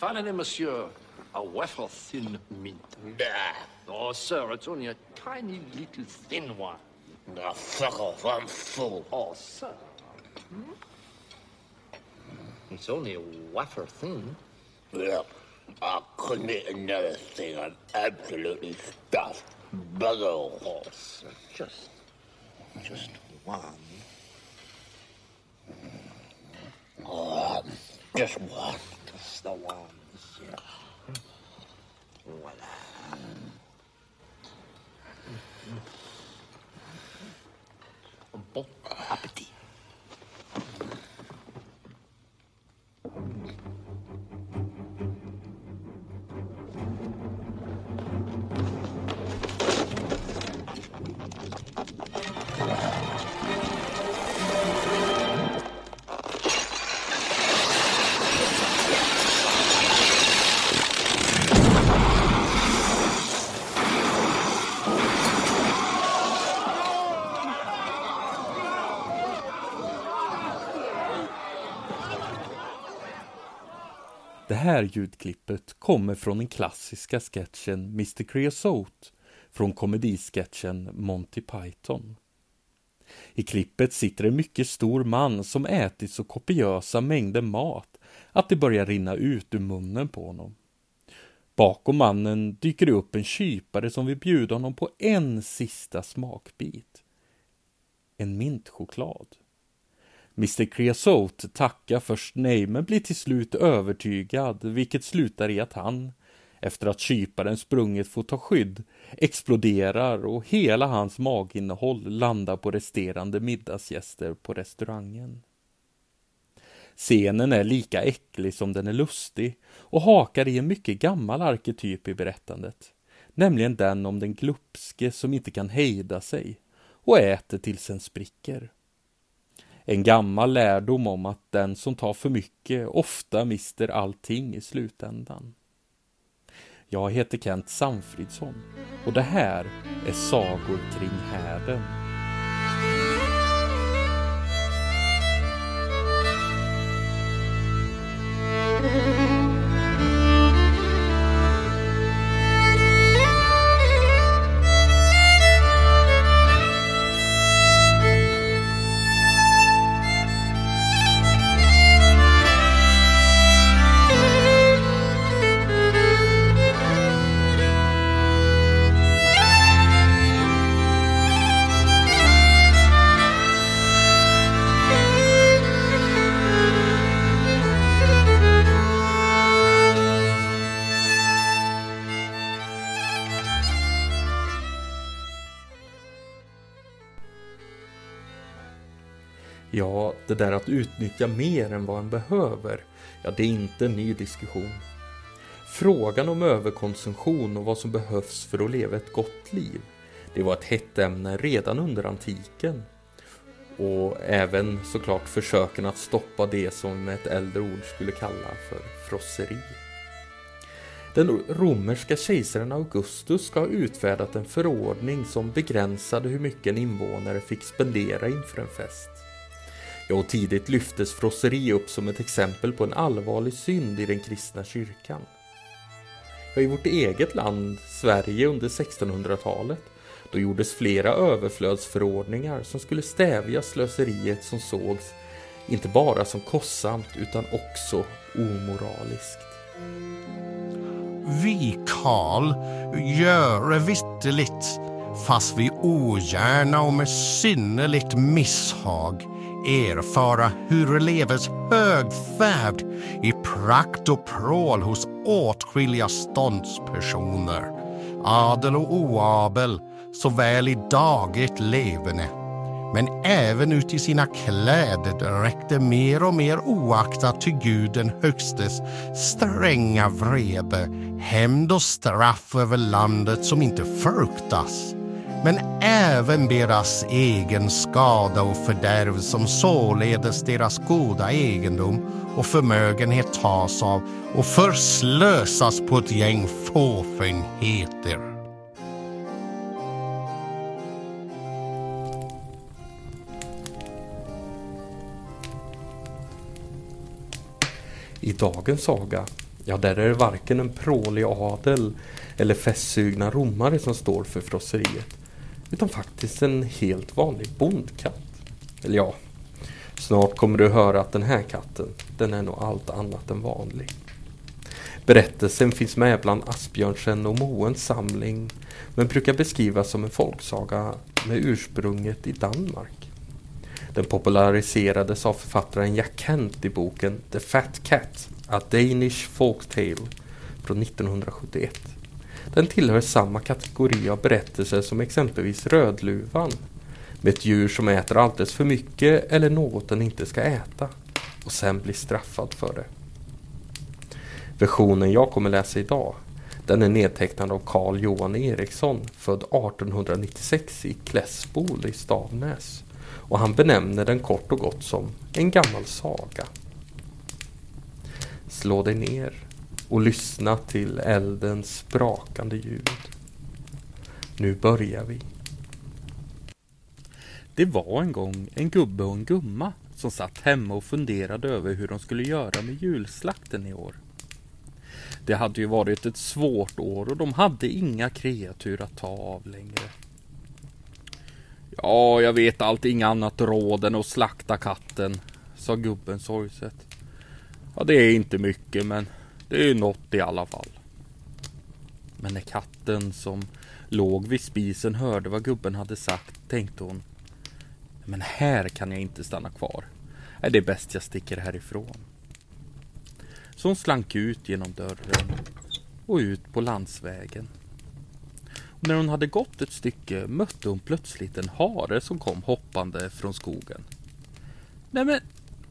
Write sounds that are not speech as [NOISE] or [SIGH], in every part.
Find any, monsieur, a wafer thin mint. Nah. Oh, sir, it's only a tiny little thin one. Nah, fuck off. I'm full. Oh, sir. Hmm? It's only a wafer thin. Look, I couldn't eat another thing. I'm absolutely stuffed. Bugger Oh, sir, just, just one. Oh, just one. Just the one, 我来。嗯嗯。Här ljudklippet kommer från den klassiska sketchen Mr Creosote från komedisketchen Monty Python. I klippet sitter en mycket stor man som ätit så kopiösa mängder mat att det börjar rinna ut ur munnen på honom. Bakom mannen dyker det upp en kypare som vill bjuda honom på en sista smakbit. En mintchoklad. Mr Creosote tackar först nej men blir till slut övertygad, vilket slutar i att han, efter att kyparen sprungit får ta skydd, exploderar och hela hans maginnehåll landar på resterande middagsgäster på restaurangen. Scenen är lika äcklig som den är lustig och hakar i en mycket gammal arketyp i berättandet, nämligen den om den glupske som inte kan hejda sig och äter tills den spricker. En gammal lärdom om att den som tar för mycket ofta mister allting i slutändan. Jag heter Kent Samfridsson och det här är Sagor kring härden. Ja, det där att utnyttja mer än vad en behöver, ja det är inte en ny diskussion. Frågan om överkonsumtion och vad som behövs för att leva ett gott liv, det var ett hett ämne redan under antiken. Och även såklart försöken att stoppa det som med ett äldre ord skulle kalla för frosseri. Den romerska kejsaren Augustus ska ha utfärdat en förordning som begränsade hur mycket en invånare fick spendera inför en fest. Ja, och tidigt lyftes frosseri upp som ett exempel på en allvarlig synd i den kristna kyrkan. I vårt eget land, Sverige, under 1600-talet, då gjordes flera överflödsförordningar som skulle stävja slöseriet som sågs inte bara som kostsamt utan också omoraliskt. Vi, Karl, göre vitterligt, fast vi ogärna och med synnerligt misshag erfara hur leves högfärd i prakt och prål hos åtskilliga ståndspersoner, adel och oabel, såväl i dagligt leverne men även ut i sina kläder räckte mer och mer oaktat till Gud den högstes stränga vrede, hämnd och straff över landet som inte fruktas men även deras egen skada och fördärv som således deras goda egendom och förmögenhet tas av och förslösas på ett gäng fåfängheter. I dagens saga Ja, där är det varken en prålig adel eller festsugna romare som står för frosseriet. Utan faktiskt en helt vanlig bondkatt. Eller ja, snart kommer du höra att den här katten, den är nog allt annat än vanlig. Berättelsen finns med bland Asbjörnsen och Moens samling men brukar beskrivas som en folksaga med ursprunget i Danmark. Den populariserades av författaren Jack Kent i boken The Fat Cat, A Danish Folktale från 1971. Den tillhör samma kategori av berättelser som exempelvis Rödluvan med ett djur som äter alldeles för mycket eller något den inte ska äta och sen blir straffad för det. Versionen jag kommer läsa idag den är nedtecknad av Carl Johan Eriksson född 1896 i Klässbol i Stavnäs och han benämner den kort och gott som en gammal saga. Slå dig ner och lyssna till eldens sprakande ljud. Nu börjar vi. Det var en gång en gubbe och en gumma som satt hemma och funderade över hur de skulle göra med julslakten i år. Det hade ju varit ett svårt år och de hade inga kreatur att ta av längre. Ja, jag vet allt inget annat råd än att slakta katten, sa gubben sorgset. Ja, det är inte mycket, men det är något i alla fall. Men när katten som låg vid spisen hörde vad gubben hade sagt tänkte hon. Men här kan jag inte stanna kvar. Det är bäst jag sticker härifrån. Så hon slank ut genom dörren och ut på landsvägen. Och när hon hade gått ett stycke mötte hon plötsligt en hare som kom hoppande från skogen. Nej men,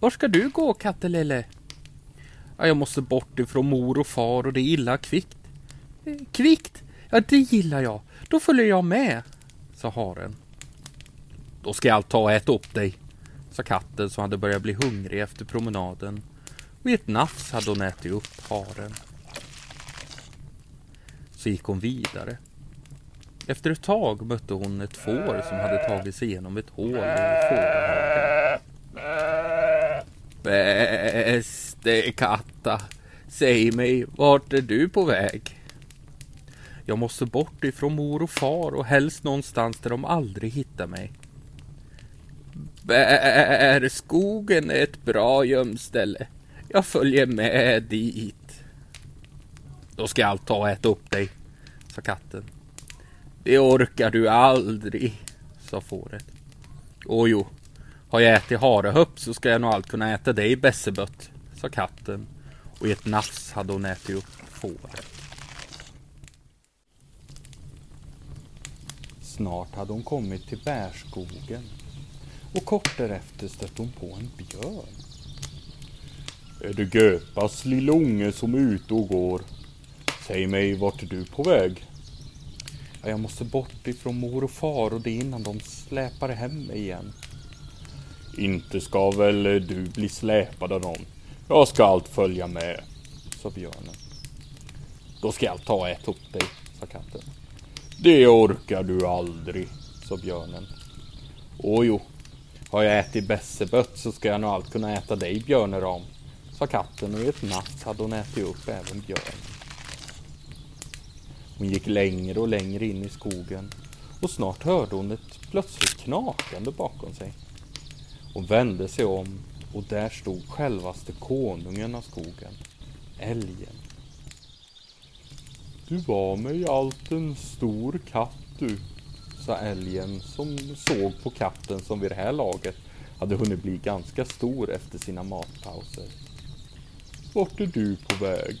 var ska du gå kattelille? Ja, jag måste bort ifrån mor och far och det är illa kvickt. Eh, kvickt? Ja, det gillar jag. Då följer jag med, sa haren. Då ska jag ta och äta upp dig, sa katten som hade börjat bli hungrig efter promenaden och i ett nafs hade hon ätit upp haren. Så gick hon vidare. Efter ett tag mötte hon ett får som hade tagit sig igenom ett hål i fårhagen. Det är katta, säg mig, vart är du på väg? Jag måste bort ifrån mor och far och helst någonstans där de aldrig hittar mig. Bärskogen är ett bra gömställe. Jag följer med dit. Då ska jag ta och äta upp dig, sa katten. Det orkar du aldrig, sa fåret. Åjo, har jag ätit harehöpp så ska jag nog allt kunna äta dig bässebött, sa katten och i ett nafs hade hon ätit upp fåret. Snart hade hon kommit till bärskogen och kort därefter stötte hon på en björn. Är det Göpas lilla unge som är ute och går? Säg mig, vart är du på väg? Ja, jag måste bort ifrån mor och far och det innan de släpar hem mig igen. Inte ska väl du bli släpad av någon? Jag ska allt följa med, sa björnen. Då ska jag ta och äta upp dig, sa katten. Det orkar du aldrig, sa björnen. Åjo, har jag ätit bässebött så ska jag nog allt kunna äta dig, björneram, sa katten och i ett natt hade hon ätit upp även björnen. Hon gick längre och längre in i skogen och snart hörde hon ett plötsligt knakande bakom sig. Hon vände sig om och där stod självaste konungen av skogen, älgen. Du var mig allt en stor katt du, sa älgen som såg på katten som vid det här laget hade hunnit bli ganska stor efter sina matpauser. Vart är du på väg?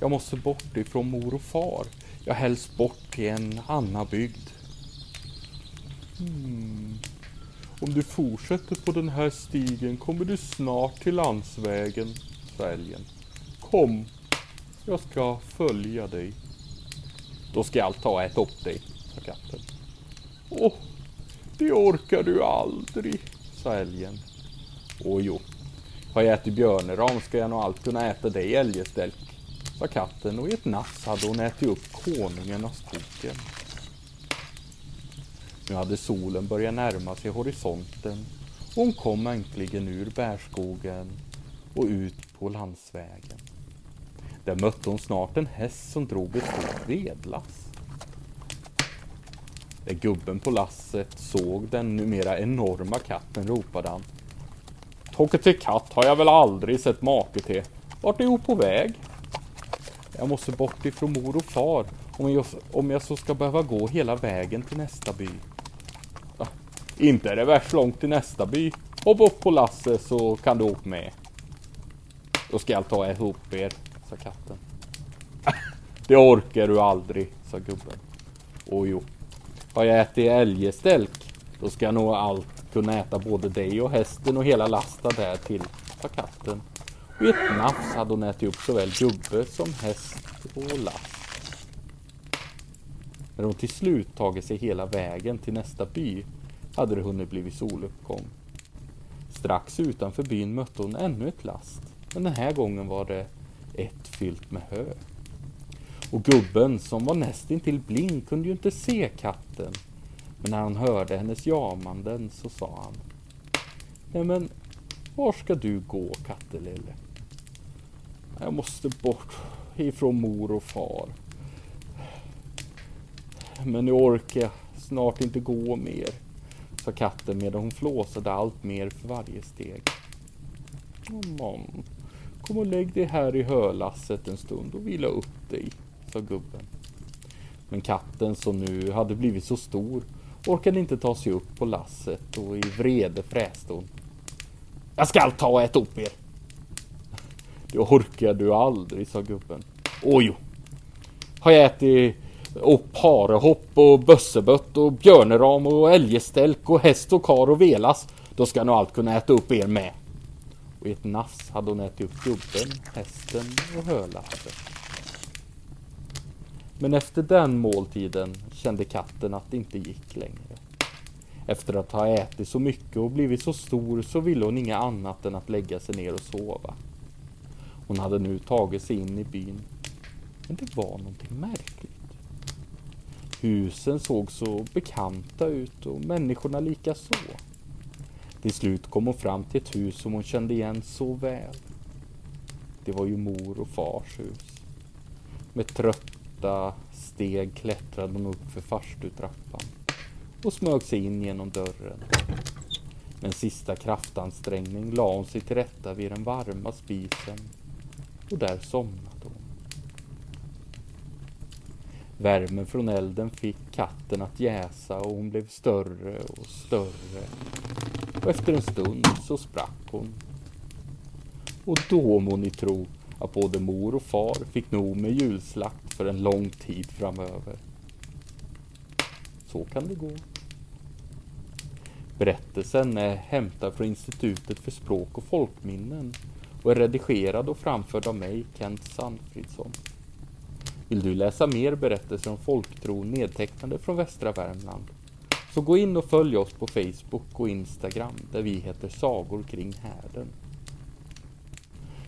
Jag måste bort ifrån mor och far. Jag helst bort till en annan bygd. Hmm. Om du fortsätter på den här stigen kommer du snart till landsvägen, sa älgen. Kom, jag ska följa dig. Då ska jag ta och äta upp dig, sa katten. Åh, det orkar du aldrig, sa älgen. Åh jo, har jag ätit björneram ska jag nog allt kunna äta dig älgestälk, sa katten och i ett nass hade hon ätit upp konungen av skogen. Nu hade solen börjat närma sig horisonten och hon kom äntligen ur bärskogen och ut på landsvägen. Där mötte hon snart en häst som drog ett stort vedlass. När gubben på lasset såg den numera enorma katten ropade han. Tocke till katt har jag väl aldrig sett make till. Vart är hon på väg? Jag måste bort ifrån mor och far om jag, om jag så ska behöva gå hela vägen till nästa by. Inte är det värst långt till nästa by. Hoppa upp på lasset så kan du åka med. Då ska jag ta ihop er, sa katten. [LAUGHS] Det orkar du aldrig, sa gubben. Och jo, har jag ätit älgestälk, då ska jag nog allt kunna äta både dig och hästen och hela lasta där till, sa katten. Och i ett nafs hade hon ätit upp såväl gubbe som häst och last. När hon till slut tagit sig hela vägen till nästa by hade det hunnit blivit soluppgång. Strax utanför byn mötte hon ännu ett last. Men den här gången var det ett fyllt med hö. Och gubben som var nästintill blind kunde ju inte se katten. Men när han hörde hennes jamanden så sa han. Nej men, var ska du gå kattelille? Jag måste bort ifrån mor och far. Men nu orkar jag snart inte gå mer, sa katten medan hon flåsade allt mer för varje steg. Mamma, kom och lägg dig här i hölasset en stund och vila upp dig, sa gubben. Men katten som nu hade blivit så stor orkade inte ta sig upp på lasset och i vrede fräste hon. Jag skall ta och äta upp er! Det orkar du aldrig, sa gubben. Åjo! Har jag ätit och parehopp och bössebött och björneram och älgestälk och häst och kar och velas. Då ska nog allt kunna äta upp er med. Och i ett nafs hade hon ätit upp gubben, hästen och hölappen. Men efter den måltiden kände katten att det inte gick längre. Efter att ha ätit så mycket och blivit så stor så ville hon inget annat än att lägga sig ner och sova. Hon hade nu tagit sig in i byn. Men det var någonting märkligt. Husen såg så bekanta ut och människorna lika så. Till slut kom hon fram till ett hus som hon kände igen så väl. Det var ju mor och fars hus. Med trötta steg klättrade hon upp för farstutrappan och smög sig in genom dörren. Med en sista kraftansträngning la hon sig till rätta vid den varma spisen och där somnade hon. Värmen från elden fick katten att jäsa och hon blev större och större. Och efter en stund så sprack hon. Och då må ni tro att både mor och far fick nog med julslakt för en lång tid framöver. Så kan det gå. Berättelsen är hämtad från Institutet för språk och folkminnen och är redigerad och framförd av mig, Kent Sandfridsson. Vill du läsa mer berättelser om folktro nedtecknade från västra Värmland? Så gå in och följ oss på Facebook och Instagram där vi heter Sagor kring härden.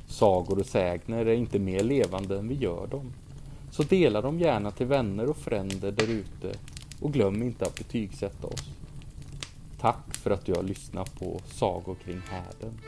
Sagor och sägner är inte mer levande än vi gör dem. Så dela dem gärna till vänner och fränder där ute och glöm inte att betygsätta oss. Tack för att du har lyssnat på Sagor kring härden.